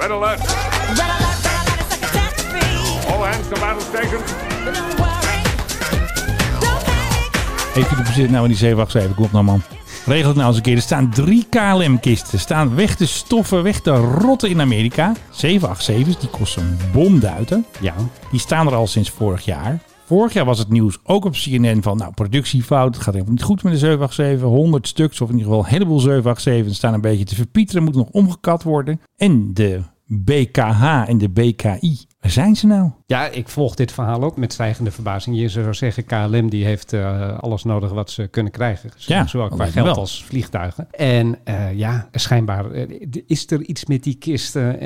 Red alert. All hands to battle stations. Heeft u de bezit nou in die 787? Komt nou man. Regel het nou eens een keer. Er staan drie KLM-kisten. Staan weg te stoffen, weg te rotten in Amerika. 787's, die kosten een bomduiten. Ja. Die staan er al sinds vorig jaar. Vorig jaar was het nieuws ook op CNN van, nou, productiefout. Het gaat helemaal niet goed met de 787. 100 stuks, of in ieder geval een heleboel 787's staan een beetje te verpieteren. Moeten nog omgekat worden. En de BKH en de BKI, waar zijn ze nou? Ja, ik volg dit verhaal ook met stijgende verbazing. Je zou zeggen, KLM die heeft eh, alles nodig wat ze kunnen krijgen. Zo- Ja, Zowel qua geld wel. als vliegtuigen. En eh, ja, schijnbaar eh, is er iets met die kisten.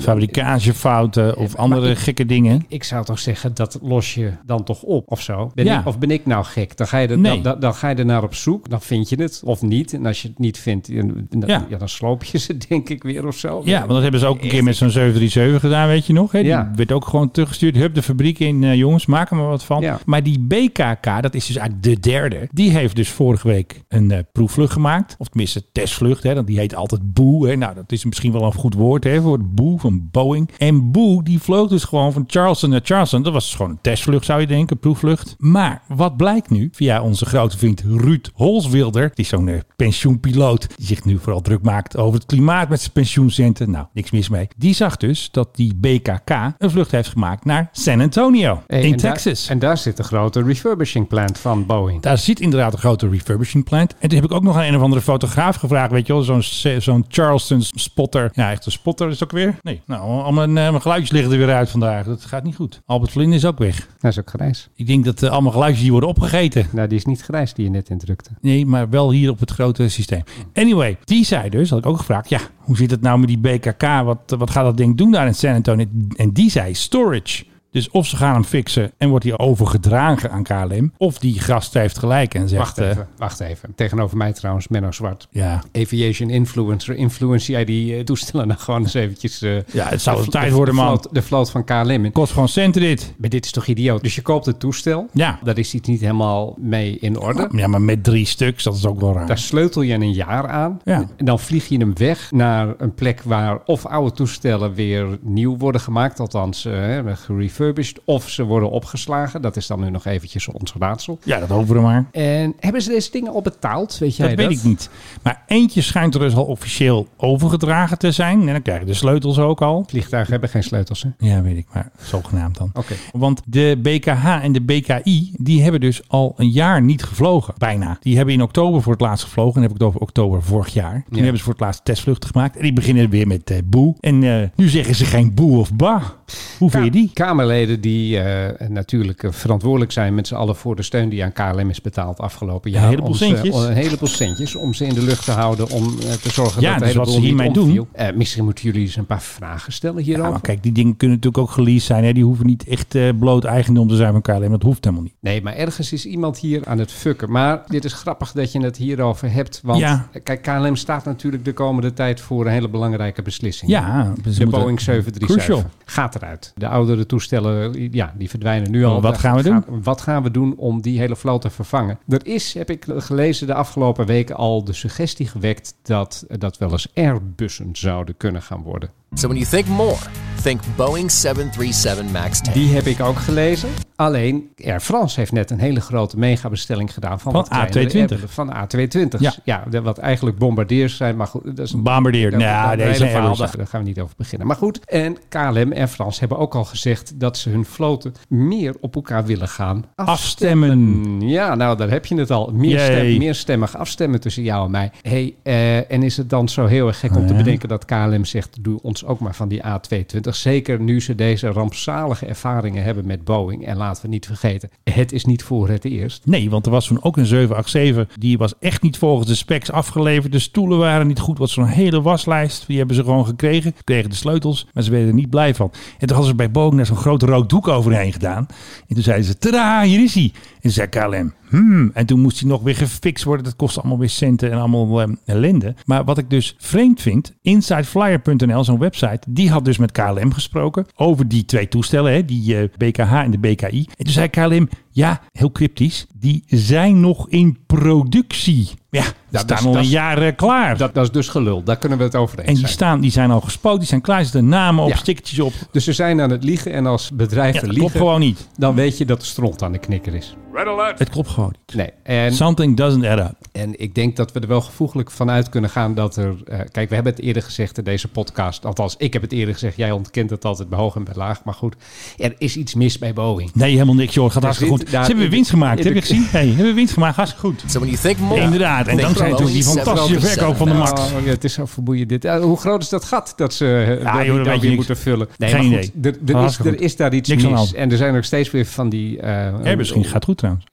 Fabrikagefouten of andere ik- gekke dingen. Ik zou toch zeggen, dat los je dan toch op of zo? Ben Ja. ik, of ben ik nou gek? Dan ga, je er, Nee. dan, dan, dan ga je er naar op zoek. Dan vind je het of niet. En als je het niet vindt, dan, Ja. ja, dan sloop je ze denk ik weer of zo. Ja, want dat hebben ze ook een keer met zo'n 737 gedaan, weet je nog. Hè? Die Ja. werd ook gewoon teruggestuurd. Hup, de fabriek in, eh, jongens, maak er maar wat van. Ja. Maar die BKK, dat is dus eigenlijk de derde. Die heeft dus vorige week een eh, proefvlucht gemaakt. Of tenminste, testvlucht. Hè? want Die heet altijd Boo. Hè? Nou, dat is misschien wel een goed woord hè, voor het Boo van Boeing. En Boo, die vloog dus gewoon van Charleston naar Charleston. Dat was dus gewoon een testvlucht, zou je denken, een proefvlucht. Maar wat blijkt nu, via onze grote vriend Ruud Holswilder. Die is zo'n eh, pensioenpiloot. Die zich nu vooral druk maakt over het klimaat met zijn pensioencenten. Nou, niks mis mee. Die zag dus dat die BKK een vlucht heeft gemaakt naar San Antonio Hey, in en Texas. en daar zit de grote refurbishing plant van Boeing. Daar zit inderdaad een grote refurbishing plant. En toen heb ik ook nog aan een of andere fotograaf gevraagd. Weet je wel, zo'n zo'n Charleston spotter. Ja, echt een spotter is het ook weer. Nee, nou, al mijn, eh, mijn geluidjes liggen er weer uit vandaag. Dat gaat niet goed. Albert Vlin is ook weg. Dat is ook grijs. Ik denk dat uh, allemaal geluidjes die worden opgegeten. Nou, die is niet grijs die je net indrukte. Nee, maar wel hier op het grote systeem. Anyway, die zei dus, had ik ook gevraagd. Ja, hoe zit het nou met die BKK? Wat, wat gaat dat ding doen daar in San Antonio? En die zei storage. Dus of ze gaan hem fixen en wordt hij overgedragen aan KLM. Of die gast heeft gelijk en zegt... Wacht eh, even, wacht even. Tegenover mij trouwens, Menno Zwart. ja, Aviation influencer. Influence jij die eh, toestellen nou gewoon eens eventjes... eh, Ja, het zou de tijd de worden, man. vloot- De vloot van KLM. kost gewoon centen dit. Maar dit is toch idioot? Dus je koopt het toestel. Ja. Daar is iets niet helemaal mee in orde. Ja, maar met drie stuks, dat is ook wel raar. Daar sleutel je een jaar aan. Ja. En dan vlieg je hem weg naar een plek waar of oude toestellen weer nieuw worden gemaakt. Althans, eh, Of ze worden opgeslagen. Dat is dan nu nog eventjes ons raadsel. Ja, dat hopen we maar. En hebben ze deze dingen al betaald? Weet jij Dat dat? weet ik niet. Maar eentje schijnt er dus al officieel overgedragen te zijn. En dan krijg je de sleutels ook al. Vliegtuigen hebben geen sleutels, hè? Ja, weet ik, maar zogenaamd dan. Oké. Want de BKH en de BKI, die hebben dus al een jaar niet gevlogen. Bijna. Die hebben in oktober voor het laatst gevlogen. En heb ik het over oktober vorig jaar. Toen Ja. hebben ze voor het laatst testvluchten gemaakt. En die beginnen weer met eh, boe. En eh, nu zeggen ze geen boe of ba. Hoe vind je die? Kamerleden die eh, natuurlijk eh, verantwoordelijk zijn met z'n allen voor de steun die aan KLM is betaald afgelopen jaar. Een heleboel ze- centjes. om- een heleboel centjes om ze in de lucht te houden. Om eh, te zorgen Ja, dat de dus hele boel ze hiermee doen- misschien moeten jullie eens een paar vragen stellen Ja, hierover. maar kijk, die dingen kunnen natuurlijk ook geleased zijn. Hè? Die hoeven niet echt bloot eigendom te zijn van KLM. Dat hoeft helemaal niet. Nee, maar ergens is iemand hier aan het fucken. Maar dit is grappig dat je het hierover hebt. Want Ja. kijk, KLM staat natuurlijk de komende tijd voor een hele belangrijke beslissing. Ja, De Boeing 737 Crucial. gaat eruit. De oudere toestellen, ja, die verdwijnen nu al. Wat gaan we doen? Wat gaan we doen om die hele vloot te vervangen? Er is, heb ik gelezen de afgelopen weken al de suggestie gewekt dat dat wel eens Airbussen zouden kunnen gaan worden. So when you think more, think Boeing 737 MAX 10. Die heb ik ook gelezen. Alleen Air France heeft net een hele grote megabestelling gedaan van, Van wat kleinere A220. Airbus- Van A220. Ja. wat eigenlijk bombardeers zijn, maar goed, dat is een Bombardier. Nou, deze verhaal, daar, gaan we niet over beginnen. Maar goed, en KLM en Frans hebben ook al gezegd dat ze hun vloten meer op elkaar willen gaan Afstemmen. Ja, nou, daar heb je het al. Meer, stem, meer stemmig afstemmen tussen jou en mij. Hey, eh, en is het dan zo heel erg gek om te Ja. bedenken dat KLM zegt: doe ons ook maar van die A220. Zeker nu ze deze rampzalige ervaringen hebben met Boeing. En laten we niet vergeten, het is niet voor het eerst. Nee, want er was toen ook een 787. Die was echt niet volgens de specs afgeleverd. De stoelen waren niet goed. Wat zo'n hele waslijst. Die hebben ze gewoon gekregen. Kregen de sleutels. Maar ze werden er niet blij van. En toen hadden ze bij Boeing daar zo'n groot rood doek overheen gedaan. En toen zeiden ze, tada, hier is hij. En zei KLM, hmm. En toen moest hij nog weer gefixt worden. Dat kostte allemaal weer centen en allemaal ehm, ellende. Maar wat ik dus vreemd vind, insideflyer.nl, zo'n website, die had dus met KLM gesproken over die twee toestellen, hè, die eh, BKH en de BKI. En toen zei KLM, Ja, heel cryptisch. Die zijn nog in productie. Ja, die dat staan is- al een jaar klaar. Dat, dat is dus gelul. Daar kunnen we het over eens en die, zijn. staan, die zijn al gespoten, die zijn klaar. Er zitten namen op, Ja. stickertjes op. Dus ze zijn aan het liegen en als Ja, bedrijven dat klopt liegen, gewoon niet. dan weet je dat de stront aan de knikker is. Red alert. Het klopt gewoon niet. Nee, en, Something doesn't add up. en ik denk dat we er wel gevoeglijk vanuit kunnen gaan dat er... eh, kijk, we hebben het eerder gezegd in deze podcast. Althans, ik heb het eerder gezegd. Jij ontkent het altijd bij hoog en bij laag. Maar goed, er is iets mis bij Boeing. Nee, helemaal niks joh. Het gaat hartstikke zit goed. daar Ze hebben winst gemaakt. Heb je gezien? Hey, hebben winst gemaakt. Hartstikke goed. So when you think more, Inderdaad. En dankzij natuurlijk die fantastische 737 verkoop van de Max. Oh, ja, het is zo verboeiend dit. Hoe groot is dat gat dat ze eh, joh, daar dat weer niks. moeten vullen? Nee, Geen maar goed, idee. er, er, is, er daar iets mis. En er zijn nog steeds weer van die... eh, Airbus ging, gaat goed trouwens.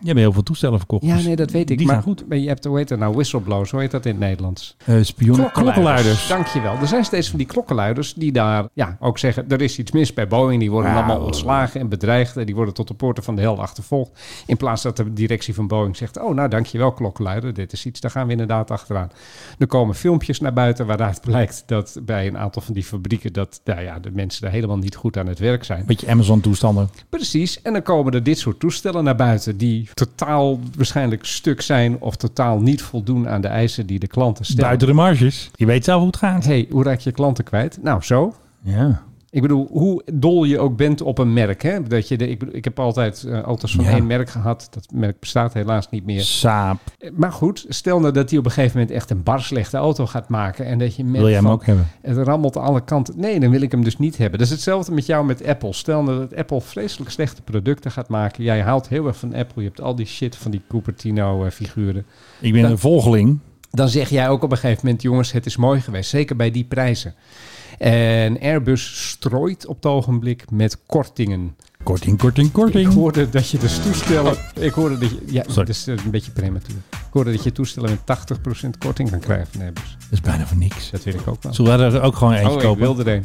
Je hebt heel veel toestellen verkocht. Ja, dus nee, dat weet ik. Die maar, gaan goed. Maar je hebt, hoe heet dat nou, whistleblowers, hoe heet dat in het Nederlands? Eh spionnen, klokkenluiders. Dankjewel. Er zijn steeds van die klokkenluiders die daar ja, ook zeggen... er is iets mis bij Boeing. Die worden Nou. allemaal ontslagen en bedreigd. En die worden tot de poorten van de hel achtervolgd. In plaats dat de directie van Boeing zegt... oh, nou, dankjewel klokkenluider. Dit is iets, daar gaan we inderdaad achteraan. Er komen filmpjes naar buiten waaruit blijkt dat bij een aantal van die fabrieken... dat nou ja, de mensen daar helemaal niet goed aan het werk zijn. Beetje Amazon toestanden. Precies. En dan komen er dit soort toestellen naar buiten die totaal waarschijnlijk stuk zijn of totaal niet voldoen aan de eisen die de klanten stellen. Buiten de marges. Je weet zelf hoe het gaat. hey, hoe raak je klanten kwijt? Nou, zo. Ja. Ik bedoel, hoe dol je ook bent op een merk. Hè? Dat je de, ik, bedoel, ik heb altijd eh, auto's van Ja. één merk gehad. Dat merk bestaat helaas niet meer. Saap. Eh, Maar goed, stel nou dat hij op een gegeven moment echt een bar slechte auto gaat maken. En dat je merkt Wil jij hem van, ook hebben? het rammelt aan alle kanten. Nee, dan wil ik hem dus niet hebben. Dat is hetzelfde met jou met Apple. Stel nou dat Apple vreselijk slechte producten gaat maken. Jij haalt heel erg van Apple. Je hebt al die shit van die Cupertino-figuren. Ik ben een volgeling. Dan zeg jij ook op een gegeven moment... jongens, het is mooi geweest. Zeker bij die prijzen. En Airbus strooit op het ogenblik met kortingen. Korting, korting, Ik korting. hoorde dat je dus toestellen... Ik hoorde dat je... Ja, Sorry. dat is een beetje prematuur. Ik hoorde dat je toestellen met 80% korting kan krijgen van Airbus. Dat is bijna voor niks. Dat weet ik ook wel. Zullen we er ook gewoon eentje Oh, ik wilde er een.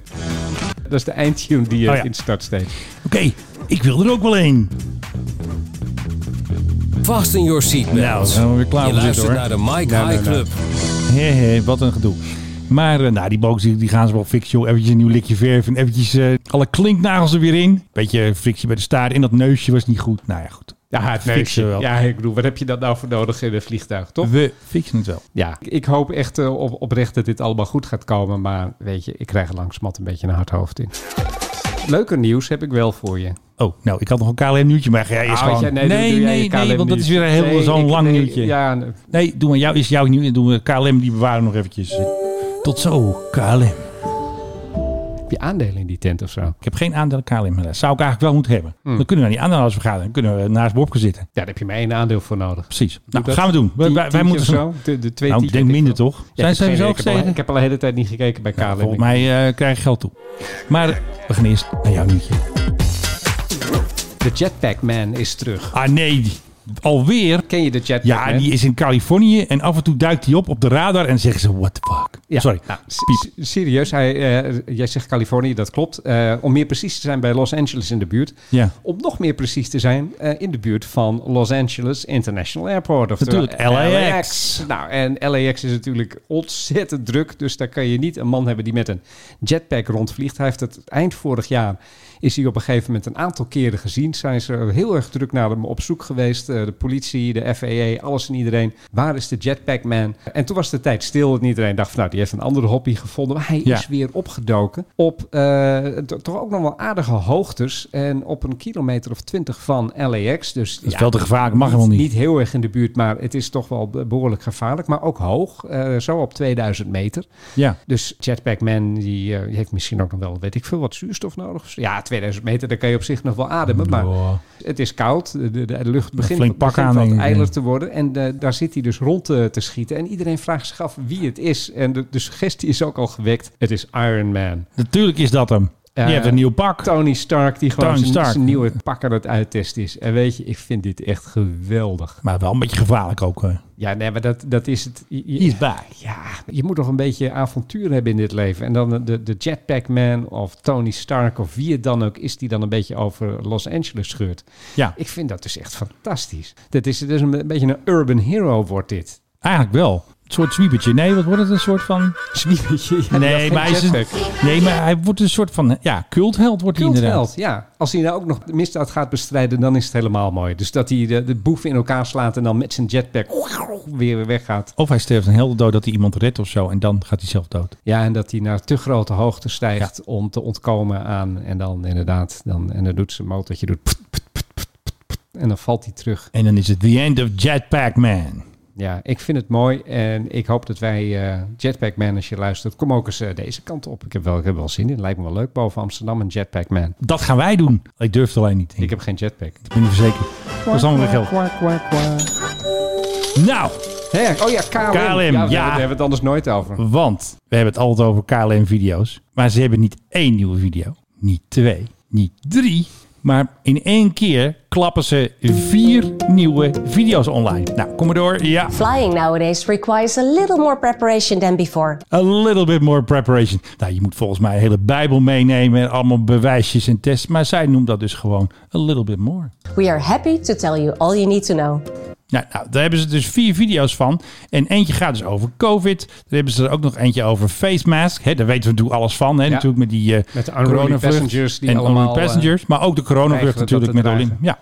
Dat is de eindtune die je Oh ja. in start steeds. Oké, ik wil er ook wel een. Fasten your Nou, seatbelts. zijn we weer klaar Je voor zitten luistert hoor. naar de Mike Nou, High nou, nou. Club. Hé, hé, wat een gedoe. Maar eh, nou, die box die, die gaan ze wel fixen, joh. Eventjes een nieuw likje verf en eventjes eh, alle klinknagels er weer in. Beetje frictie bij de staart en dat neusje was niet goed. Nou ja, goed. Ja, het Fixen wel. Ja, ik bedoel, wat heb je dat nou voor nodig in een vliegtuig, toch? We fixen het wel. Ja, ik hoop echt eh, op, oprecht dat dit allemaal goed gaat komen. Maar weet je, ik krijg er langzamerhand een beetje een hard hoofd in. Leuker nieuws heb ik wel voor je. Oh, nou, ik had nog een KLM nieuwtje, maar ja, is gewoon... weet je, nee, doe- nee, nee, KLM want dat is weer een heel Nee, zo'n lang nee, nieuwtje. Ja, nee. Nee, doe maar jou is jouw nieuw. Doen we KLM, die bewaren nog eventjes. Tot zo, KLM. heb je aandelen in die tent of zo? Ik heb geen aandeel KLM. maar Dat zou ik eigenlijk wel moeten hebben. Hmm. Dan kunnen we naar die aandeelhoudersvergadering. Dan kunnen we naast Bob gaan zitten. Ja, daar heb je maar één aandeel voor nodig. Precies. Nou, dat? gaan we doen. Wij, moeten zo. De, de twee Nou, ik denk minder toch? Ja, Zijn ze al, gestegen? ik heb al de hele tijd niet gekeken bij KLM. Nou, volgens mij eh, krijg je geld toe. Maar eh, we gaan eerst naar jouw nieuwtje. De Jetpack Man is terug. Ah nee, alweer. Ken je de Jetpack Ja, die is in Californië en af en toe duikt hij op op de radar en zeggen ze, what the fuck. Ja, Sorry. nou, serieus, hij, eh, jij zegt Californië, dat klopt. Eh, om meer precies te zijn bij Los Angeles in de buurt. Ja. Om nog meer precies te zijn eh, in de buurt van Los Angeles International Airport. Oftewel Natuurlijk, LAX. Nou, en LAX is natuurlijk ontzettend druk. Dus daar kan je niet een man hebben die met een jetpack rondvliegt. Hij heeft het eind vorig jaar is hij op een gegeven moment een aantal keren gezien. Zijn ze heel erg druk naar hem op zoek geweest. Eh, de politie, de FAA, alles en iedereen. Waar is de Jetpack Man? En toen was de tijd stil. En iedereen dacht van nou, die heeft een andere hobby gevonden. Maar hij Ja. is weer opgedoken op eh, to- toch ook nog wel aardige hoogtes. En op een kilometer of twintig van LAX. Dus Dat is veel te gevaarlijk, mag helemaal niet. Niet heel erg in de buurt, maar het is toch wel be- behoorlijk gevaarlijk. Maar ook hoog, eh, zo op 2000 meter. Ja. Dus Jetpack Man die, eh, die heeft misschien ook nog wel, weet ik veel, wat zuurstof nodig. Ja, 2000 meter, daar kan je op zich nog wel ademen. Maar het is koud, de, de, de lucht begint, flink pak begint aan, ijler te worden. En eh, daar zit hij dus rond te, te schieten. En iedereen vraagt zich af wie het is. En de, de suggestie is ook al gewekt. Het is Iron Man. Natuurlijk is dat hem. Die Eh, heeft een nieuw pak. Tony Stark, die gewoon Tony zijn, nieuwe pak aan het uittesten is. En weet je, ik vind dit echt geweldig. Maar wel een beetje gevaarlijk ook. eh. Ja, nee, maar dat, dat is het. Je- je- He's back. ja, je moet toch een beetje avontuur hebben in dit leven. En dan de, de Jetpack Man of Tony Stark of wie het dan ook is... die dan een beetje over Los Angeles scheurt. Ja, Ik vind dat dus echt fantastisch. Dat is, dat is een beetje een urban hero wordt dit. eigenlijk wel. Soort zwiebertje. Nee, wat wordt het? Een soort van... Zwiebertje. Ja, nee, maar hij is een, nee, maar hij wordt een soort van... Ja, cultheld wordt hij inderdaad. Cultheld, ja. Als hij nou ook nog de misdaad gaat bestrijden, dan is het helemaal mooi. Dus dat hij de, de boeven in elkaar slaat en dan met zijn jetpack weer weggaat. Of hij sterft een helder dood dat hij iemand redt of zo. En dan gaat hij zelf dood. Ja, en dat hij naar te grote hoogte stijgt om te ontkomen aan. En dan inderdaad, dan, en dan doet zijn motortje doet put, put, en dan valt hij terug. En dan is het the end of Jetpack Man. Ja, ik vind het mooi en ik hoop dat wij eh, Jetpack Man, als je luistert, kom ook eens eh, deze kant op. Ik heb, wel, ik heb wel zin in. Lijkt me wel leuk boven Amsterdam, een Jetpack Man. Dat gaan wij doen. Ik durf het alleen niet. Ik heb geen jetpack. Ik ben niet verzekerd. Dat is allemaal geld. Nou, Hé, oh ja, KLM. KLM, ja, daar ja. hebben we het anders nooit over. want we hebben het altijd over KLM-video's. Maar ze hebben niet één nieuwe video. Niet twee. Niet drie. Maar in één keer klappen ze vier nieuwe video's online. Nou, kom maar door. Ja. Flying nowadays requires a little more preparation than before. A little bit more preparation. Nou, je moet volgens mij een hele Bijbel meenemen en allemaal bewijsjes en tests. Maar zij noemt dat dus gewoon a little bit more. We are happy to tell you all you need to know. Nou, nou, daar hebben ze dus vier video's van. En eentje gaat dus over COVID. Daar hebben ze er ook nog eentje over face mask. Hè, daar weten we natuurlijk alles van. Hè, Natuurlijk met die eh Met de coronavlucht passengers die en allemaal, unruly passengers. maar ook de coronavlucht natuurlijk met te de Olymp ja,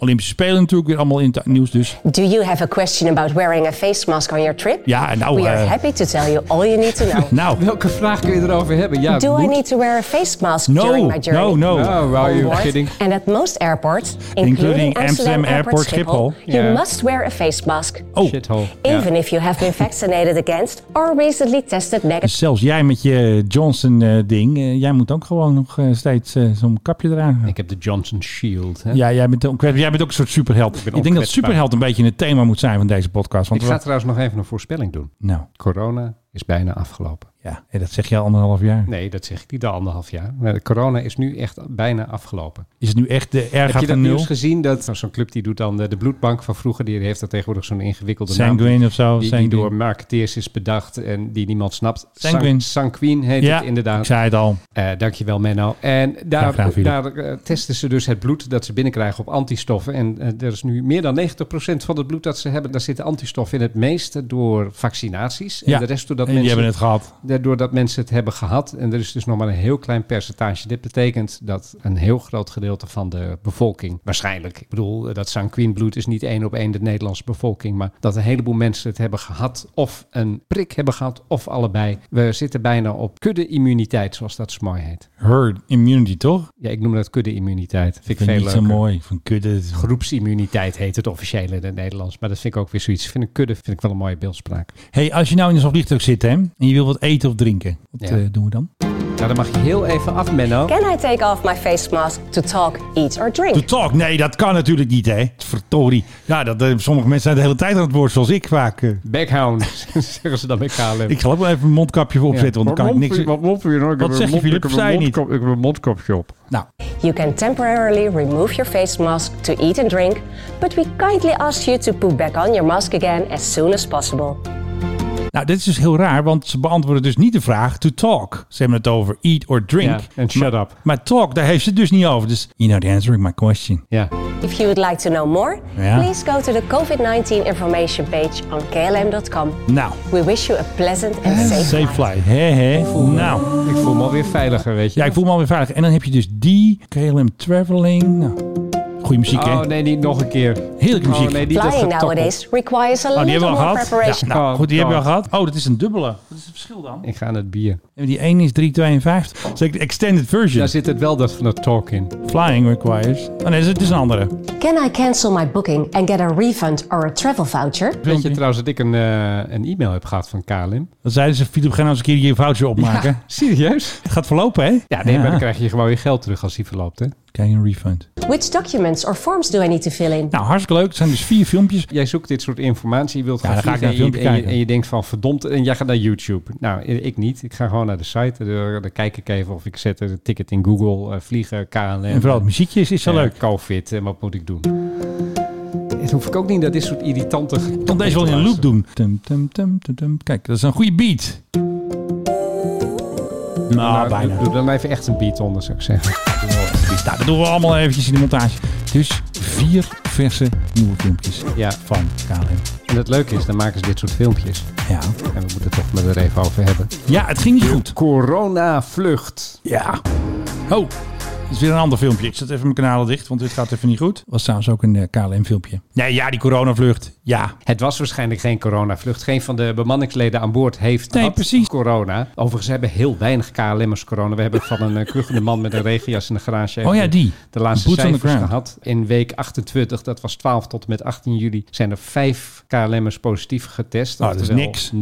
Olympische Spelen natuurlijk weer allemaal in het nieuws. Dus Do you have a question about wearing a face mask on your trip? ja, nou... We are eh, happy to tell you all you need to know. nou, Welke vraag kun je erover hebben? Ja, Do I need to wear a face mask no, during my journey? no, no. Oh, wow, On you're board kidding. and at most airports, Including including, Amsterdam Amsterdam, Airport Schiphol. you Yeah. must wear a face mask. Oh, Shithole. Even if you have been vaccinated against or recently tested negative. dus zelfs jij met je Johnson-ding, jij moet ook gewoon nog eh, steeds eh, zo'n kapje eraan. Ik heb de Johnson Shield. Hè? Ja, jij bent, ook, jij bent ook een soort superheld. Ik, ben denk dat superheld een beetje het thema moet zijn van deze podcast. Want Ik ga we- trouwens nog even een voorspelling doen. Nou, Corona is bijna afgelopen. ja, en dat zeg je al anderhalf jaar. Nee, dat zeg ik niet al anderhalf jaar. Maar de corona is nu echt bijna afgelopen. Is het nu echt de R Heb gaat je dat nieuws gezien? Dat nou, zo'n club die doet dan de, de bloedbank van vroeger. Die heeft dat tegenwoordig zo'n ingewikkelde naam. Sanguine of zo? Die, die Sanguine. door marketeers is bedacht en die niemand snapt. Sanguine. San- Sanquin heet ja, het inderdaad. ik zei het al. Eh, dankjewel Menno. En daar, graag gedaan. daar eh, testen ze dus het bloed dat ze binnenkrijgen op antistoffen. En eh, er is nu meer dan 90% van het bloed dat ze hebben, daar zitten antistoffen in. Het meeste door vaccinaties. En Ja, de rest doordat en die mensen, hebben het gehad. doordat mensen het hebben gehad. En er is dus nog maar een heel klein percentage. Dit betekent dat een heel groot gedeelte van de bevolking, waarschijnlijk, ik bedoel, eh, dat sanguine bloed is niet één op één de Nederlandse bevolking, maar dat een heleboel mensen het hebben gehad of een prik hebben gehad of allebei. We zitten bijna op kudde-immuniteit, zoals dat zo mooi heet. Herd immunity, toch? Ja, ik noem dat kudde-immuniteit. Vind ik Vind ik veel niet zo mooi. Van kudde. Groepsimmuniteit heet het officieel in het Nederlands. Maar dat vind ik ook weer zoiets. Ik vind een kudde vind ik wel een mooie beeldspraak. hey, als je nou in zo'n vliegtuig zit hè, en je wil wat eten of drinken, wat Ja. eh, doen we dan? Nou, dan mag je heel even af, Menno. Can I take off my face mask to talk, eat or drink? To talk? Nee, dat kan natuurlijk niet, hè? Verdorie. Ja, dat, eh, sommige mensen zijn de hele tijd aan het woord, zoals ik vaak. eh. Backhound, zeggen ze dan bij KLM. ik zal ook wel even een mondkapje opzetten, want dan kan ik niks... Wat zeg je, Filip? Zei niet? Ik heb een mondkapje op. Nou, You can temporarily remove your face mask to eat and drink, but we kindly ask you to put back on your mask again as soon as possible. Nou, dit is dus heel raar, want ze beantwoorden dus niet de vraag to talk. Ze hebben het over eat or drink. En shut up. Maar talk, daar heeft ze het dus niet over. Dus, you know the answer to my question. Ja. If you would like to know more, please go to the COVID-19 information page on klm.com. Nou, We wish you a pleasant and safe, safe flight. hè. Nou, Ik voel me alweer veiliger, weet je. ja, ik voel me alweer veilig. En dan heb je dus die, KLM Traveling. Nou, goede muziek, hè? Oh nee, niet nog een keer. Heerlijke muziek. Oh nee, niet dat Flying nowadays requires a Oh, die little hebben we al more gehad. Ja, preparation. nou, Oh, goed, die hebben we al gehad. Oh, dat is een dubbele. Wat is het verschil dan? Ik ga aan het bier. En die ene is 3,52. Zeker de extended version. Daar zit het wel dat van het talk in. Flying requires. Oh nee, het is een andere. Can I cancel my booking and get a refund or a travel voucher? Weet je trouwens dat ik een, eh, een e-mail heb gehad van KLM? Dan zeiden ze, Philip, ga nou eens een keer je voucher opmaken. serieus? Het gaat verlopen, hè? Ja, nee, maar dan krijg je gewoon je geld terug als die verloopt, hè? Krijg je een refund. Which documents or forms do I need to fill in? Nou, hartstikke leuk. Het zijn dus vier filmpjes. Jij zoekt dit soort informatie, je wilt Ja, gaan dan ga ik vliegen naar een en, je, filmpje en, je, kijken. en je denkt van verdomd, en jij gaat naar YouTube. Nou, ik niet. Ik ga gewoon naar de site, daar, daar kijk ik even of ik zet een ticket in Google, eh, vliegen, KLM. En vooral het muziekje is, is zo eh, leuk. COVID, en wat moet ik doen? Het hoef ik ook niet dat dit soort irritante... Ik kan deze wel in een loop doen. Tum, tum, tum, tum, tum. Kijk, dat is een goede beat. Nou, Nou, bijna. doe, doe dan even echt een beat onder, zou ik zeggen. Nou, dat doen we allemaal eventjes in de montage. Dus vier verse nieuwe filmpjes Ja. van KLM. En het leuke is, dan maken ze dit soort filmpjes. Ja. En we moeten het toch met er even over hebben. ja, het ging niet goed. Corona-vlucht. Ja. Oh, het is weer een ander filmpje. Ik zet even mijn kanalen dicht, want dit gaat even niet goed. Was trouwens ook een KLM-filmpje. Nee, ja, die coronavlucht. Ja. Het was waarschijnlijk geen coronavlucht. Geen van de bemanningsleden aan boord heeft Nee, had precies. corona. Overigens hebben heel weinig KLM'ers corona. We hebben van een uh, kuchende man met een regenjas in de garage... Oh ja, die. De laatste Boots cijfers gehad. In week 28, dat was 12 tot en met 18 juli... zijn er vijf KLM'ers positief getest. Oh, dat is niks. 0,15%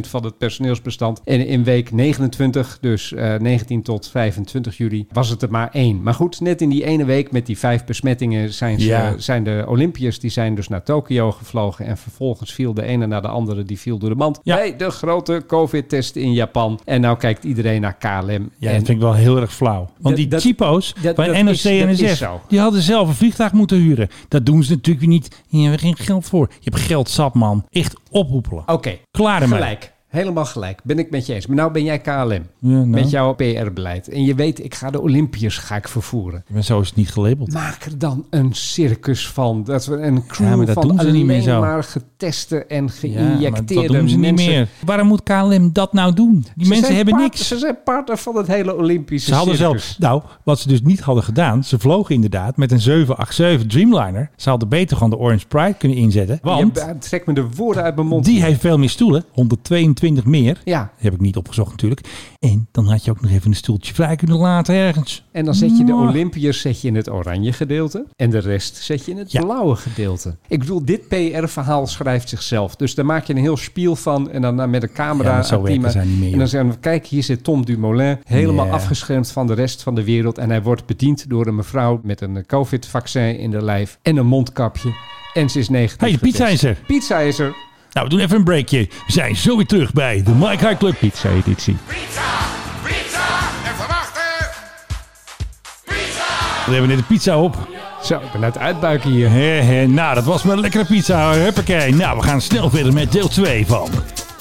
van het personeelsbestand. En in week 29, dus eh, 19 tot 25 juli, was het er maar één. Maar goed, net in die ene week met die vijf besmettingen... zijn, ze, Ja. zijn de Olympiërs die zijn dus naar Tokio gevlogen... en vervolgens viel de ene na de andere die viel door de mand... Ja. bij de grote covid-test in Japan. En nou kijkt iedereen naar KLM. Ja, en dat vind ik wel heel erg flauw. Want die typo's dat NOC en NSF, die hadden zelf een vliegtuig moeten huren. Dat doen ze natuurlijk niet. Hier hebben we geen geld voor. Je hebt geld zat, man. Echt ophoepelen. Oké, Klaar ermee. gelijk. Helemaal gelijk. Ben ik met je eens. Maar nou ben jij KLM. nou. Met jouw PR-beleid. En je weet, ik ga de Olympiërs ga ik vervoeren. Maar zo is het niet gelabeld. Maak er dan een circus van. Dat we een crew Ja, maar dat van doen ze niet meer zo. maar geteste en Ja, geïnjecteerde dat doen ze niet mensen. meer. Waarom moet KLM dat nou doen? Die Ze mensen hebben part- niks. Ze zijn partner van het hele Olympische Ze hadden circus. zelf, nou, wat ze dus niet hadden gedaan, ze vlogen inderdaad met een 787 Dreamliner. Ze hadden beter gewoon de Orange Pride kunnen inzetten. Want Je trekt me de woorden uit mijn mond. die heeft veel meer stoelen, 122 meer. Ja, heb ik niet opgezocht natuurlijk. En dan had je ook nog even een stoeltje vrij kunnen laten ergens. en dan zet je de. Olympiërs zet je in het oranje gedeelte. En de rest zet je in het Ja. blauwe gedeelte. Ik bedoel, dit PR-verhaal zichzelf. Dus daar maak je een heel spiel van. En dan met een camera. Ja, zo meer, En dan zeggen we, kijk, hier zit Tom Dumoulin. Helemaal afgeschermd van de rest van de wereld. En hij wordt bediend door een mevrouw met een COVID-vaccin in de lijf. En een mondkapje. En ze is negatief Hey, de pizza is er. Pizza is er. Nou, we doen even een breakje. We zijn zo weer terug bij de Mike High Club Pizza editie. Pizza! Pizza! Even wachten! We hebben net de pizza op. Zo, ik ben uit uitbuiken hier. He, he, nou, dat was maar een lekkere pizza. Huppakee. Nou, we gaan snel verder met deel 2 van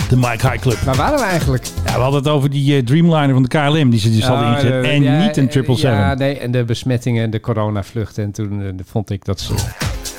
de Mike High Club. Waar waren we eigenlijk? Ja, we hadden het over die eh, Dreamliner van de KLM die ze dus hadden ingezet. de- En ja, niet een 777. Ja, nee, en de besmettingen en de coronavluchten. En toen eh, vond ik dat ze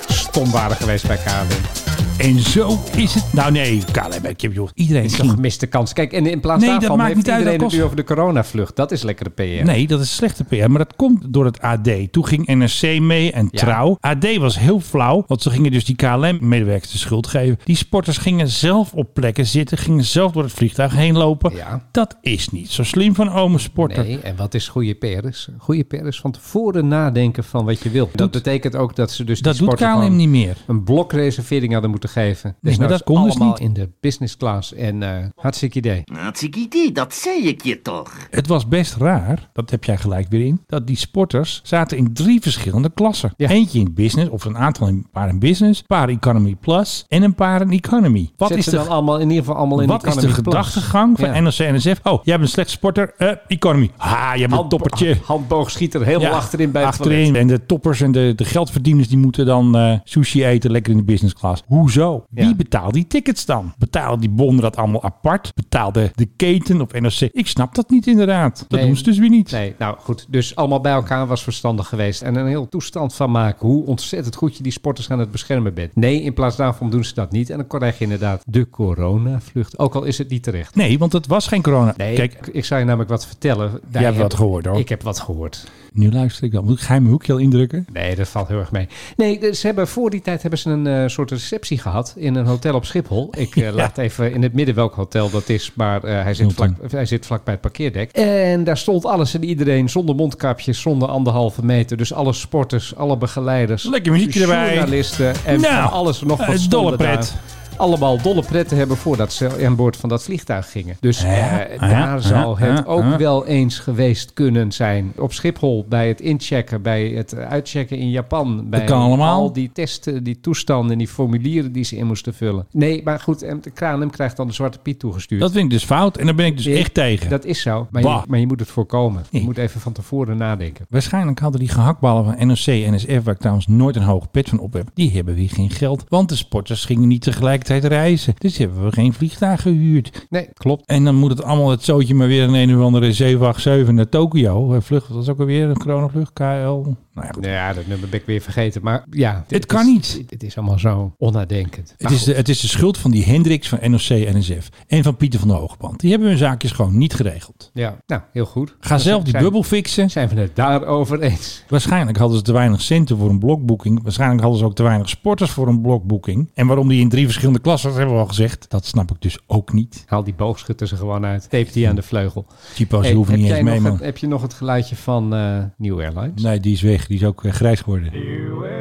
stom waren geweest bij KLM. En zo is het. Nou nee, KLM, ik heb joh, iedereen is ging een gemiste kans. Kijk, en in plaats Nee, daarvan heeft niet uit, iedereen het nu over de coronavlucht. Dat is lekkere PR. Nee, dat is slechte PR. Maar dat komt door het AD. Toen ging NRC mee en Ja. Trouw. AD was heel flauw. Want ze gingen dus die KLM-medewerkers de schuld geven. Die sporters gingen zelf op plekken zitten. Gingen zelf door het vliegtuig heen lopen. Ja. Dat is niet zo slim van ome sporter. Nee, en wat is goede PR? Is? Goede PR is van tevoren nadenken van wat je wil. Dat betekent ook dat ze dus Dat die doet KLM niet meer. een blokreservering hadden moeten geven. Nee, maar nou dat kon dus allemaal niet. in de business class. En eh hartstikke idee. Hartstikke idee, dat zei ik je toch. Het was best raar, dat heb jij gelijk weer in, dat die sporters zaten in drie verschillende klassen. Ja. Eentje in business, of een aantal in, een paar in business, een paar economy plus en een paar in economy. Wat Zet is ze de dan allemaal in ieder geval allemaal in Wat is de gedachtegang van Ja. NOC en NSF? Oh, jij bent een slechte sporter. Eh, economy. Ha, je hebt een Hand- toppertje. Handboogschieter helemaal Ja, achterin bij het achterin. En de toppers en de, de geldverdieners die moeten dan eh, sushi eten lekker in de business class. Hoezo? Ja. Wie betaalt die tickets dan? Betalen die bonden dat allemaal apart? Betaalde de keten of NOC? Ik snap dat niet inderdaad. Dat Nee. doen ze dus weer niet. Nee, nou goed. Dus allemaal bij elkaar was verstandig geweest. En een heel toestand van maken. Hoe ontzettend goed je die sporters aan het beschermen bent. Nee, in plaats daarvan doen ze dat niet. En dan krijg je inderdaad de coronavlucht. Ook al is het niet terecht. Nee, want het was geen corona. Nee, Kijk, ik, ik zou je namelijk wat vertellen. Daar jij hebt heb- wat gehoord hoor. Ik heb wat gehoord. Nu luister ik dan. Moet ik geheim hoekje al indrukken? Nee, dat valt heel erg mee. Nee, dus ze hebben, voor die tijd hebben ze een eh, soort receptie gehad in een hotel op Schiphol. Ik eh, laat even in het midden welk hotel dat is, maar eh, hij, zit vlak, hij zit vlak bij het parkeerdek. En daar stond alles en iedereen zonder mondkapjes, zonder anderhalve meter. Dus alle sporters, alle begeleiders. Lekker muziekje erbij. Journalisten en Nou, alles nog wat dolle pret. daar. Allemaal dolle pretten hebben voordat ze aan boord van dat vliegtuig gingen. Dus Ja, eh, daar zou het ook wel eens geweest kunnen zijn. Op Schiphol, bij het inchecken, bij het uitchecken in Japan. Bij kan allemaal. al die testen, die toestanden, die formulieren die ze in moesten vullen. Nee, maar goed, en de KLM krijgt dan de Zwarte Piet toegestuurd. Dat vind ik dus fout. En daar ben ik dus echt tegen. Dat is zo, maar je, maar je moet het voorkomen. Je moet even van tevoren nadenken. Waarschijnlijk hadden die gehaktballen van NOC en NSF, waar ik trouwens nooit een hoge pet van op heb, die hebben weer geen geld. Want de sporters gingen niet tegelijkertijd reizen. Dus hebben we geen vliegtuig gehuurd. Nee, klopt. En dan moet het allemaal het zootje maar weer een een of andere 787 naar Tokio. Vlucht, dat is ook alweer een coronavlucht, KL. Nou ja, goed. Nou ja, dat nummer ben ik weer vergeten. Maar ja, dit kan is- niet. Het is allemaal zo onnadenkend. Het is, de, het is de schuld van die Hendricks van NOC NSF en van Pieter van der Hogeband. Die hebben hun zaakjes gewoon niet geregeld. Ja, nou, heel goed. Ga zelf die zijn, bubbel fixen. Zijn we het daarover eens? Waarschijnlijk hadden ze te weinig centen voor een blokboeking. Waarschijnlijk hadden ze ook te weinig sporters voor een blokboeking. En waarom die in drie verschillende klassen, dat hebben we al gezegd. Dat snap ik dus ook niet. Haal die boogschutters er gewoon uit. Tape die aan de vleugel. Hey, die hoeven niet eens mee, man. het, heb je nog het geluidje van eh New Airlines? Nee, die is weg. Die is ook eh, grijs geworden.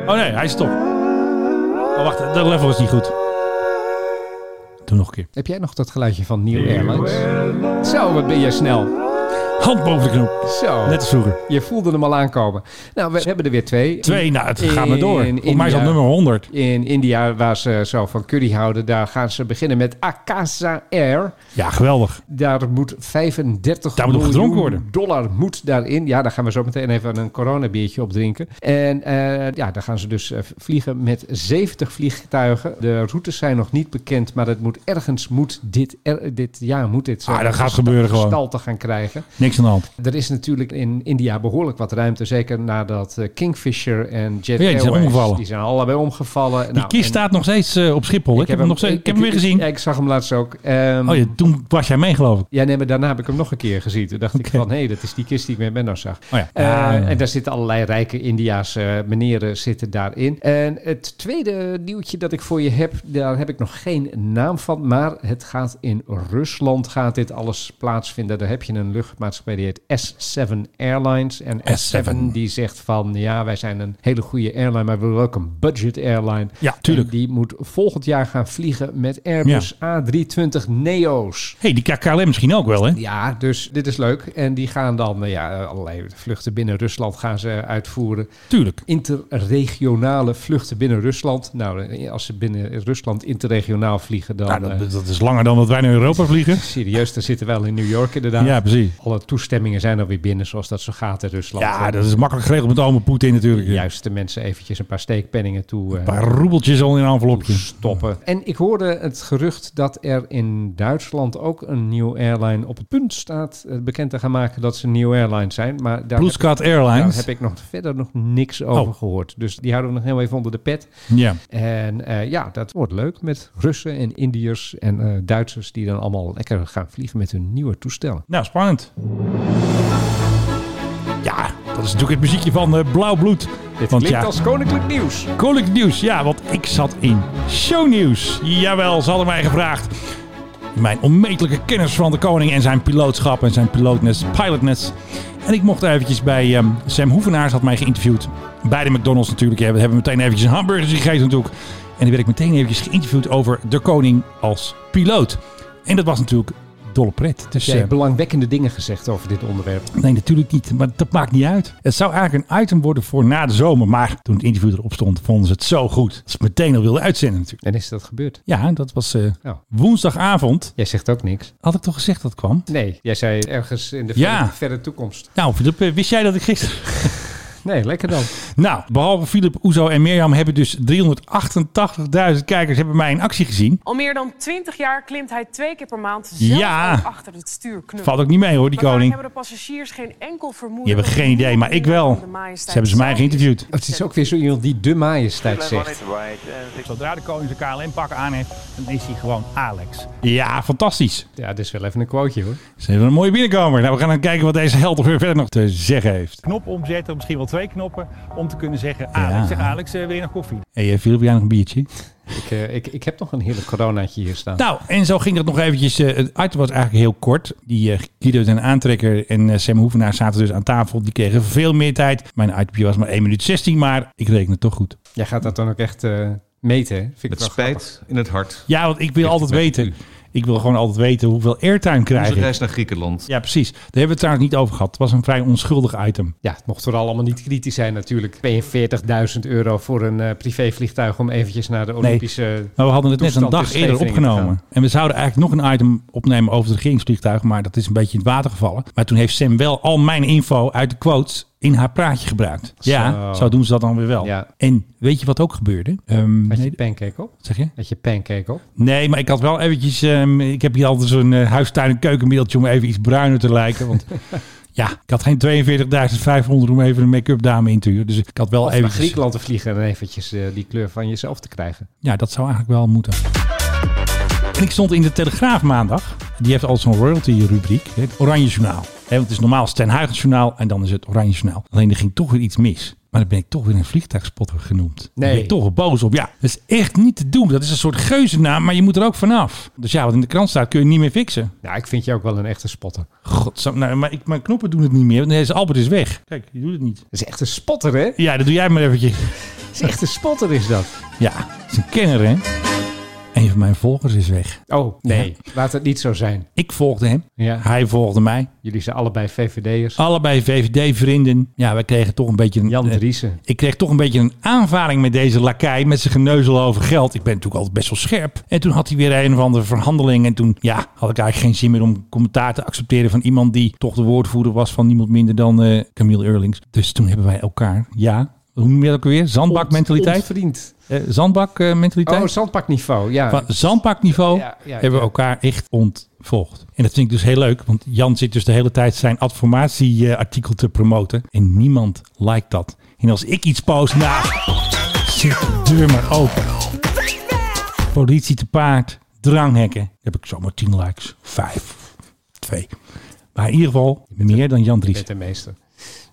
Oh nee, hij is top. Oh wacht, dat level is niet goed. Doe nog een keer. Heb jij nog dat geluidje van New Airlines? Zo, wat ben jij snel. Hand boven de knop. Zo. Net als vroeger. Je voelde hem al aankomen. Nou, we hebben er weer twee. Twee, nou het gaat maar door. In Volgens mij is dat nummer 100. In India, waar ze zo van curry houden, daar gaan ze beginnen met Akasa Air. Ja, geweldig. Daar moet 35 Daar moet gedronken worden. dollar moet daarin. Ja, daar gaan we zo meteen even een coronabiertje op drinken. En eh, ja, daar gaan ze dus eh, vliegen met 70 vliegtuigen. De routes zijn nog niet bekend, maar het moet ergens moet dit, er, dit jaar moet dit zo Ah, dat gaat gesta- gebeuren gewoon. gestalte gaan krijgen. Niks aan de hand. Er is natuurlijk in India behoorlijk wat ruimte. Zeker nadat eh, Kingfisher en Jet Ja, die zijn omgevallen. Die zijn allebei omgevallen. Die Nou, kist staat nog steeds eh, op Schiphol. Ik, heb hem nog steeds, ik heb hem weer gezien. Ja, ik zag hem laatst ook. Ehm, Oh ja, toen was jij mee geloof ik. ja, nee, maar daarna heb ik hem nog een keer gezien. Toen dacht ik van, hé, dat is die kist die ik met Menno zag. Oh ja. Eh, Ah. En daar zitten allerlei rijke Indiaanse eh, meneren zitten daarin. En het tweede nieuwtje dat ik voor je heb, daar heb ik nog geen naam van. Maar het gaat in Rusland, gaat dit alles plaatsvinden. Daar heb je een luchtmaatschappij die heet S7 Airlines. En S7, S7 die zegt van, ja, wij zijn een hele goede airline, maar we willen ook een budget airline. Ja, tuurlijk. En die moet volgend jaar gaan vliegen met Airbus A320 Neo's. hey, die KLM misschien ook wel hè? Ja, dus dit is leuk. En die gaan dan eh, ja, allerlei vluchten binnen Rusland gaan ze uitvoeren. Tuurlijk. Interregionale vluchten binnen Rusland. Nou, eh, als ze binnen Rusland interregionaal vliegen, dan... Nou, eh, dat, dat is langer dan dat wij naar Europa vliegen. serieus, daar zitten we wel in New York inderdaad. Ja, precies. Alle toestemmingen zijn alweer binnen, zoals dat zo gaat in Rusland. Ja, Eh, dat is makkelijk geregeld met ome Poetin natuurlijk. Juist de mensen eventjes een paar steekpenningen toe... eh, Een paar roebeltjes al in een envelopje. stoppen. En ik hoorde het gerucht dat er in Duitsland ook een nieuw airline op het punt staat eh, bekend te gaan maken dat ze een nieuw airline zijn. Maar daar heb, daar Airlines. heb ik nog verder nog niks over Oh. gehoord. Dus die houden we nog heel even onder de pet. Ja. En eh, ja, dat wordt leuk met Russen en Indiërs en eh, Duitsers die dan allemaal lekker gaan vliegen met hun nieuwe toestellen. Nou, spannend. Ja, dat is natuurlijk het muziekje van eh, Blauw Bloed. Dit Want klinkt ja, als koninklijk nieuws. Koninklijk Nieuws. Ja, want ik zat in shownieuws. Jawel, ze hadden mij gevraagd. Mijn onmetelijke kennis van de koning en zijn pilootschap en zijn pilotness, pilotness. En ik mocht eventjes bij ehm, Sam Hoevenaars had mij geïnterviewd. Bij de McDonald's natuurlijk. We hebben meteen eventjes een hamburger gegeten natuurlijk. En dan werd ik meteen eventjes geïnterviewd over de koning als piloot. En dat was natuurlijk dolle pret. Dus, Jij hebt eh, belangwekkende dingen gezegd over dit onderwerp. Nee, natuurlijk niet. Maar dat maakt niet uit. Het zou eigenlijk een item worden voor na de zomer. Maar toen het interview erop stond, vonden ze het zo goed. Dat ze meteen al wilden uitzenden natuurlijk. En is dat gebeurd? Ja, dat was eh, Ja. woensdagavond. Jij zegt ook niks. Had ik toch gezegd dat het kwam? Nee, jij zei ergens in de Ja. verre, verre toekomst. Nou, eh, wist jij dat ik gisteren... Nee, lekker dan. Nou, behalve Philip, Oezo en Mirjam hebben dus 388.000 kijkers hebben mij in actie gezien. Al meer dan 20 jaar klimt hij twee keer per maand Ja. zelf achter het stuur knuppelen. Valt ook niet mee hoor, die koning. hebben de passagiers geen enkel vermoeden. Die hebben geen idee, maar ik wel. Ze hebben ze mij geïnterviewd. Het is ook weer zo iemand die de majesteit zegt. Zodra de koning zijn KLM-pak aan heeft, dan is hij gewoon Alex. Ja, fantastisch. Ja, dit is wel even een quoteje hoor. Ze hebben een mooie binnenkomer. Nou, we gaan dan kijken wat deze held er verder nog te zeggen heeft. Knop omzetten, misschien wel twee knoppen, om te kunnen zeggen... Alex, zeg Alex, eh, wil je nog koffie? Hé, hey, Philip, jij nog een biertje? Ik, eh, ik, ik heb nog een hele coronaatje hier staan. Nou, en zo ging dat nog eventjes. eh, het item was eigenlijk heel kort. Die eh Guido en Aantrekker en eh, Sam Hoevenaar zaten dus aan tafel. Die kregen veel meer tijd. Mijn itemje was maar 1 minuut 16, maar ik reken het toch goed. Jij gaat dat dan ook echt eh, meten, hè? Vind ik Met wel spijt in het hart. Ja, want ik wil altijd weten. u. Ik wil gewoon altijd weten hoeveel airtime krijg ik. reis naar Griekenland. Ja, precies. Daar hebben we het trouwens niet over gehad. Het was een vrij onschuldig item. Ja, het mocht vooral allemaal niet kritisch zijn natuurlijk. 42.000 euro voor een eh, privévliegtuig om eventjes naar de Olympische... Maar we hadden het net een dag eerder opgenomen. En we zouden eigenlijk nog een item opnemen over het regeringsvliegtuig. Maar dat is een beetje in het water gevallen. Maar toen heeft Sam wel al mijn info uit de quotes in haar praatje gebruikt. Ja, Zo. zo doen ze dat dan weer wel. Ja. En weet je wat ook gebeurde? Ehm, Had je pancake op? zeg je? Had je pancake op? Nee, maar ik had wel eventjes... ehm, ik heb hier altijd zo'n eh, huistuin- en keukenmiddeltje om even iets bruiner te lijken. Want Ja, ik had geen 42.500 om even een make-up dame in te huren. Dus ik had wel Of naar even. Griekenland te vliegen en eventjes eh, die kleur van jezelf te krijgen. Ja, dat zou eigenlijk wel moeten. En ik stond in de Telegraaf maandag. Die heeft al zo'n royalty-rubriek. Het Oranje Journaal. Want het is normaal Sten Huygens Journaal en dan is het Oranje Journaal. Alleen er ging toch weer iets mis. Maar dan ben ik toch weer een vliegtuigspotter genoemd. Daar Nee. ben ik toch boos op. Ja, dat is echt niet te doen. Dat is een soort geuzennaam, maar je moet er ook vanaf. Dus ja, wat in de krant staat kun je niet meer fixen. Ja, ik vind je ook wel een echte spotter. God, nou, maar ik, mijn knoppen doen het niet meer. Deze Albert is weg. Kijk, die doet het niet. Dat is echt een spotter, hè? Ja, dat doe jij maar eventjes. Dat is echt een spotter, is dat. Ja, dat is een kenner, hè? Een van mijn volgers is weg. Oh, nee. Laat het niet zo zijn. Ik volgde hem. Ja. Hij volgde mij. Jullie zijn allebei VVD'ers. Allebei VVD-vrienden. Ja, wij kregen toch een beetje een... Jan eh, Driessen. ik kreeg toch een beetje een aanvaring met deze lakai. Met zijn geneuzel over geld. Ik ben natuurlijk altijd best wel scherp. En toen had hij weer een of andere verhandeling. En toen ja, had ik eigenlijk geen zin meer om commentaar te accepteren van iemand die toch de woordvoerder was van niemand minder dan eh, Camille Eurlings. Dus toen hebben wij elkaar, ja, hoe noem je dat ook weer? Zandbakmentaliteit? Vriend. Eh, Zandbakmentaliteit? Oh, zandpakniveau. Ja. Van zandbakniveau Ja, ja, hebben we elkaar echt ontvolgd. En dat vind ik dus heel leuk, want Jan zit dus de hele tijd zijn adformatieartikel te promoten. En niemand liked dat. En als ik iets post, nou, zet de deur maar open. Politie te paard, dranghekken. Heb ik zomaar 10 likes. Vijf, twee. Maar in ieder geval meer dan Jan Dries. Met de meester.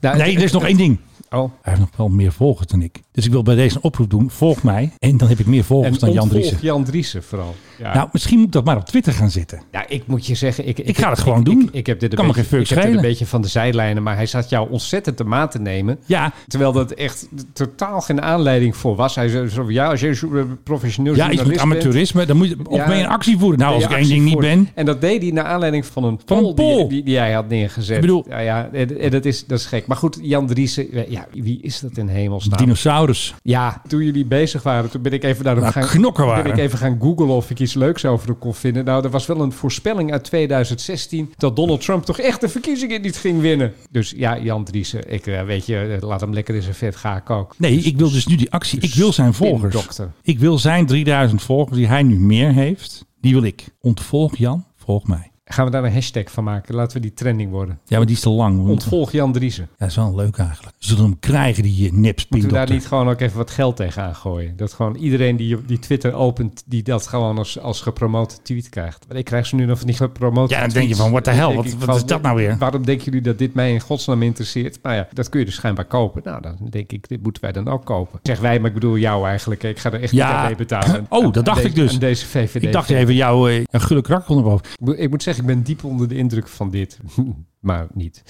Nou, Nee, er is nog één ding. Oh. Hij heeft nog wel meer volgers dan ik. Dus ik wil bij deze een oproep doen. Volg mij. En dan heb ik meer volgers En dan Jan Driessen. Jan Driessen vooral. Ja. Nou, misschien moet ik dat maar op Twitter gaan zetten. Ja, ik moet je zeggen, ik, Ik ga het gewoon ik, doen. Ik, ik heb dit een Kan me beetje, geen fuck ik heb dit een beetje van de zijlijnen, maar hij zat jou ontzettend te maat te nemen. Ja, Terwijl dat echt totaal geen aanleiding voor was. Hij zei zo, ja, als je zo- professioneel ja journalist amateurisme. Dan moet je, of Ja. je een actie voeren? Nou, als ik één ding niet ben. En dat deed hij naar aanleiding van een Van een poll, die, die hij had neergezet. Ik bedoel- ja, dat, is, dat is gek. Maar goed, Jan Driessen, ja, wie is dat in hemelsnaam? Dinosaurus. Ja, toen jullie bezig waren, toen ben ik even naar Nou, gaan, knokken waren. ben ik even gaan googlen of ik iets leuks over hem kon vinden. Nou, er was wel een voorspelling uit 2016 dat Donald Trump toch echt de verkiezingen niet ging winnen. Dus ja, Jan Driessen, ik eh, weet je, eh, laat hem lekker in zijn vet gaan ook. Nee, ik wil dus nu die actie. Ik wil zijn volgers. Dokter. Ik wil zijn 3000 volgers die hij nu meer heeft. Die wil ik. Ontvolg Jan, volg mij. Gaan we daar een hashtag van maken? Laten we die trending worden. Ja, maar die is te lang. We Ontvolg Jan Driessen. Ja, dat is wel leuk eigenlijk. Ze zullen hem krijgen, die eh, Moeten we daar niet gewoon ook even wat geld tegenaan gooien? Dat gewoon iedereen die, die Twitter opent, die dat gewoon als, als gepromote tweet krijgt. Maar ik krijg ze nu nog van die gepromote Ja, dan denk je van, what the hell? Wat- is dat nou weer? Waarom denken jullie dat dit mij in godsnaam interesseert? Nou ja, dat kun je dus schijnbaar kopen. Nou, dan denk ik, dit moeten wij dan ook kopen. Zeg wij, maar ik bedoel jou eigenlijk. Ik ga er echt Ja. niet aan mee betalen. Oh, dat dacht ik dus. Deze VVD. Ik dacht even jou eh, een gulle krak onder boven. Ik moet- Ik moet zeggen, ik ben diep onder de indruk van dit. maar niet.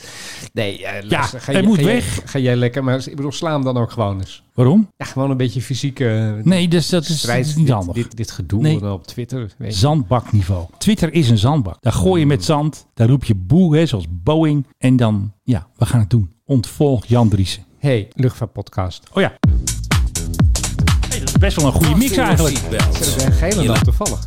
Nee, eh, luister, hij jij- moet jij- weg. Ga jij lekker, maar ik bedoel, sla hem dan ook gewoon eens. Waarom? Ja, gewoon een beetje fysieke Nee, dus dat is, dat strijd. is niet dit, handig. Dit, dit gedoe Nee. op Twitter. Weet je. Zandbakniveau. Twitter is een zandbak. Daar gooi je met zand. Daar roep je boe, hè, zoals Boeing. En dan, ja, we gaan het doen. Ontvolg Jan Driessen. Hey, luchtvaartpodcast. Oh ja. Hey, dat is best wel een goede mix eigenlijk. Dat is een gele dan toevallig.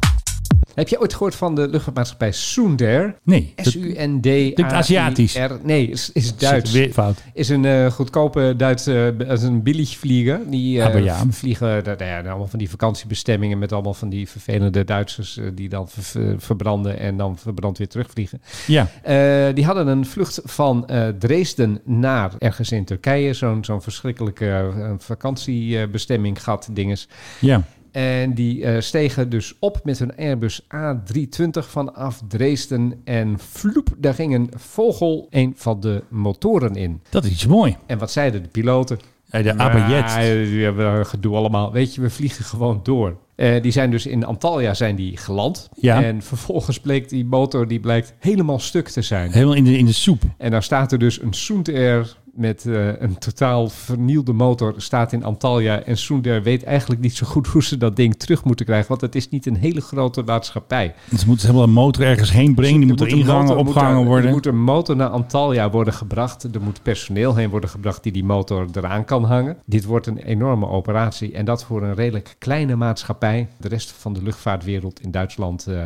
Heb je ooit gehoord van de luchtvaartmaatschapij Soendair? Nee, S-U-N-D-A-I-R. Klinkt Aziatisch. Nee, is, is Duits. Weer fout. Is een eh, goedkope Duitse, uh, is een billigvlieger. Die eh, Ah, ja. vliegen nou ja, allemaal van die vakantiebestemmingen met allemaal van die vervelende Duitsers eh, die dan ver- ver- verbranden en dan verbrand weer terugvliegen. Ja. Eh, die hadden een vlucht van eh, Dresden naar ergens in Turkije. Zo'n zo'n verschrikkelijke eh, vakantiebestemming gat dinges. Ja. En die eh, stegen dus op met hun Airbus A320 vanaf Dresden. En vloep, daar ging een vogel een van de motoren in. Dat is iets mooi. En wat zeiden de piloten? Hey, de Nou, Abayet. die hebben een gedoe allemaal. Weet je, we vliegen gewoon door. Eh, die zijn dus in Antalya zijn die geland. Ja. En vervolgens bleek die motor die blijkt helemaal stuk te zijn. Helemaal in de, in de soep. En dan staat er dus een Soentair met eh, een totaal vernielde motor staat in Antalya. En Soentair weet eigenlijk niet zo goed hoe ze dat ding terug moeten krijgen. Want het is niet een hele grote maatschappij. Dus ze moeten helemaal een motor ergens heen brengen. Die moet er ingehangen, opgehangen worden. Er moet een motor naar Antalya worden gebracht. Er moet personeel heen worden gebracht die die motor eraan kan hangen. Dit wordt een enorme operatie. En dat voor een redelijk kleine maatschappij. De rest van de luchtvaartwereld in Duitsland, eh,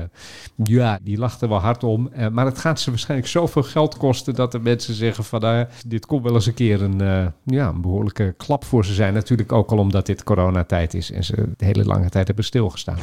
ja, die lacht er wel hard om. Eh, maar het gaat ze waarschijnlijk zoveel geld kosten dat de mensen zeggen van, dit kon wel eens een keer een, eh, ja, een behoorlijke klap voor ze zijn. Natuurlijk ook al omdat dit coronatijd is en ze de hele lange tijd hebben stilgestaan.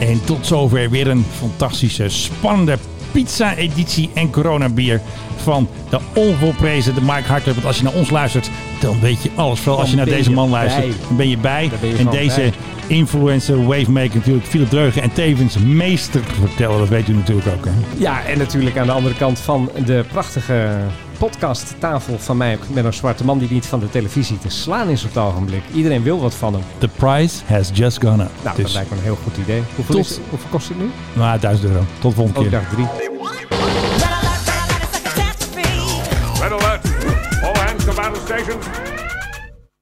En tot zover weer een fantastische, spannende pizza-editie en coronabier van de onvolprezen de Mike Hartweg. Want als je naar ons luistert, dan weet je alles. Vooral als je naar deze man luistert, dan ben je bij. Dan ben je en deze bij. influencer, wavemaker natuurlijk, Philip Dreugen en tevens meester vertellen. Dat weet u natuurlijk ook. Hè? Ja, en natuurlijk aan de andere kant van de prachtige podcasttafel van mij met een zwarte man die niet van de televisie te slaan is op het ogenblik. Iedereen wil wat van hem. The price has just gone up. Nou, dus, dat lijkt me een heel goed idee. Hoeveel, Tot- is, hoeveel kost het nu? nou, 1000 euro. Tot de volgende Ook keer. dag drie. Red alert! All hands to battle stations.